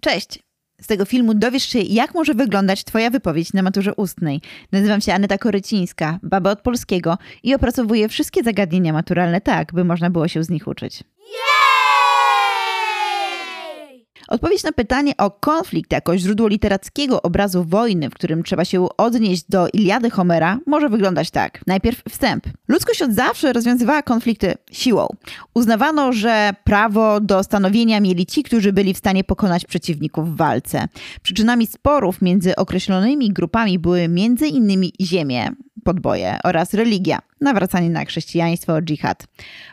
Cześć! Z tego filmu dowiesz się, jak może wyglądać Twoja wypowiedź na maturze ustnej. Nazywam się Aneta Korycińska, baba od polskiego i opracowuję wszystkie zagadnienia maturalne tak, by można było się z nich uczyć. Odpowiedź na pytanie o konflikt jako źródło literackiego obrazu wojny, w którym trzeba się odnieść do Iliady Homera, może wyglądać tak. Najpierw wstęp. Ludzkość od zawsze rozwiązywała konflikty siłą. Uznawano, że prawo do stanowienia mieli ci, którzy byli w stanie pokonać przeciwników w walce. Przyczynami sporów między określonymi grupami były m.in. ziemie, podboje oraz religia, nawracanie na chrześcijaństwo, dżihad.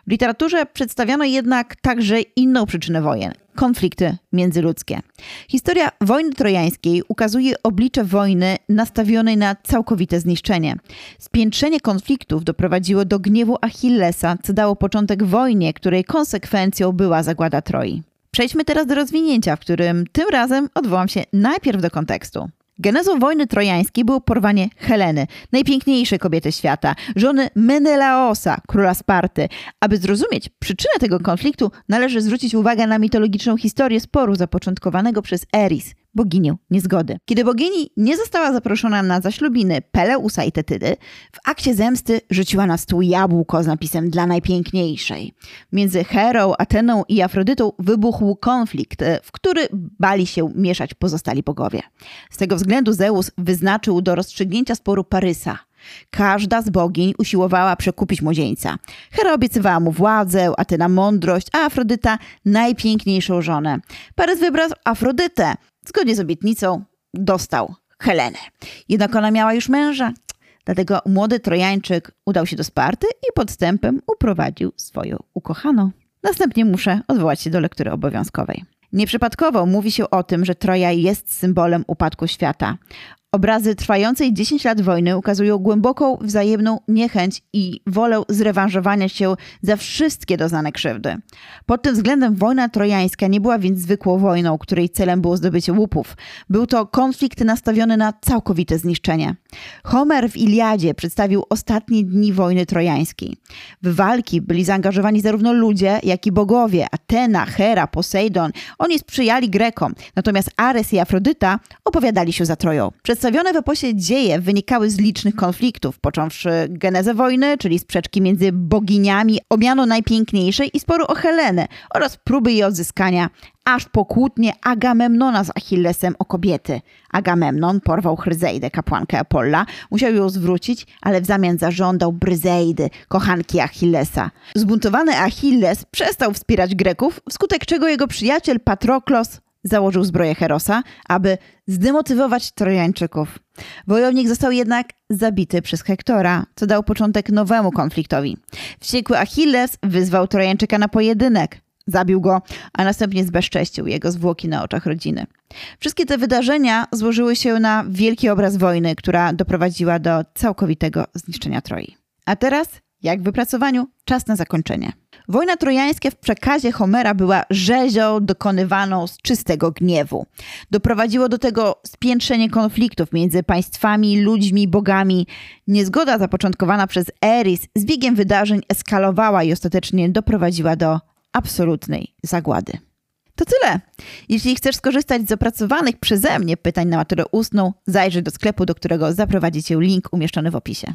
W literaturze przedstawiano jednak także inną przyczynę wojen konflikty międzyludzkie. Historia wojny trojańskiej ukazuje oblicze wojny nastawionej na całkowite zniszczenie. Spiętrzenie konfliktów doprowadziło do gniewu Achillesa, co dało początek wojnie, której konsekwencją była zagłada Troi. Przejdźmy teraz do rozwinięcia, w którym tym razem odwołam się najpierw do kontekstu. Genezą wojny trojańskiej było porwanie Heleny, najpiękniejszej kobiety świata, żony Menelaosa, króla Sparty. Aby zrozumieć przyczynę tego konfliktu, należy zwrócić uwagę na mitologiczną historię sporu zapoczątkowanego przez Eris, boginię niezgody. Kiedy bogini nie została zaproszona na zaślubiny Peleusa i Tetydy, w akcie zemsty rzuciła na stół jabłko z napisem dla najpiękniejszej. Między Herą, Ateną i Afrodytą wybuchł konflikt, w który bali się mieszać pozostali bogowie. Z tego względu Zeus wyznaczył do rozstrzygnięcia sporu Parysa, Każda z bogiń usiłowała przekupić młodzieńca. Hera obiecywała mu władzę, Atena mądrość, a Afrodyta najpiękniejszą żonę. Parys wybrał Afrodytę. Zgodnie z obietnicą dostał Helenę. Jednak ona miała już męża. Dlatego młody Trojańczyk udał się do Sparty i podstępem uprowadził swoją ukochaną. Następnie muszę odwołać się do lektury obowiązkowej. Nieprzypadkowo mówi się o tym, że Troja jest symbolem upadku świata. Obrazy trwającej 10 lat wojny ukazują głęboką wzajemną niechęć i wolę zrewanżowania się za wszystkie doznane krzywdy. Pod tym względem wojna trojańska nie była więc zwykłą wojną, której celem było zdobycie łupów. Był to konflikt nastawiony na całkowite zniszczenie. Homer w Iliadzie przedstawił ostatnie dni wojny trojańskiej. W walki byli zaangażowani zarówno ludzie, jak i bogowie. Atena, Hera, Posejdon. Oni sprzyjali Grekom, natomiast Ares i Afrodyta opowiadali się za Troją. Przedstawione w eposie dzieje wynikały z licznych konfliktów, począwszy genezę wojny, czyli sprzeczki między boginiami o miano najpiękniejszej i sporu o Helenę oraz próby jej odzyskania, aż po kłótnie Agamemnona z Achillesem o kobiety. Agamemnon porwał Chryzeidę, kapłankę Apolla, musiał ją zwrócić, ale w zamian zażądał Bryzeidy, kochanki Achillesa. Zbuntowany Achilles przestał wspierać Greków, wskutek czego jego przyjaciel Patroklos założył zbroję Herosa, aby zdemotywować Trojańczyków. Wojownik został jednak zabity przez Hektora, co dał początek nowemu konfliktowi. Wściekły Achilles wyzwał Trojańczyka na pojedynek. Zabił go, a następnie zbezcześcił jego zwłoki na oczach rodziny. Wszystkie te wydarzenia złożyły się na wielki obraz wojny, która doprowadziła do całkowitego zniszczenia Troi. A teraz, jak w wypracowaniu, czas na zakończenie. Wojna trojańska w przekazie Homera była rzezią dokonywaną z czystego gniewu. Doprowadziło do tego spiętrzenie konfliktów między państwami, ludźmi, bogami. Niezgoda zapoczątkowana przez Eris z biegiem wydarzeń eskalowała i ostatecznie doprowadziła do absolutnej zagłady. To tyle. Jeśli chcesz skorzystać z opracowanych przeze mnie pytań na maturę ustną, zajrzyj do sklepu, do którego zaprowadzi cię link umieszczony w opisie.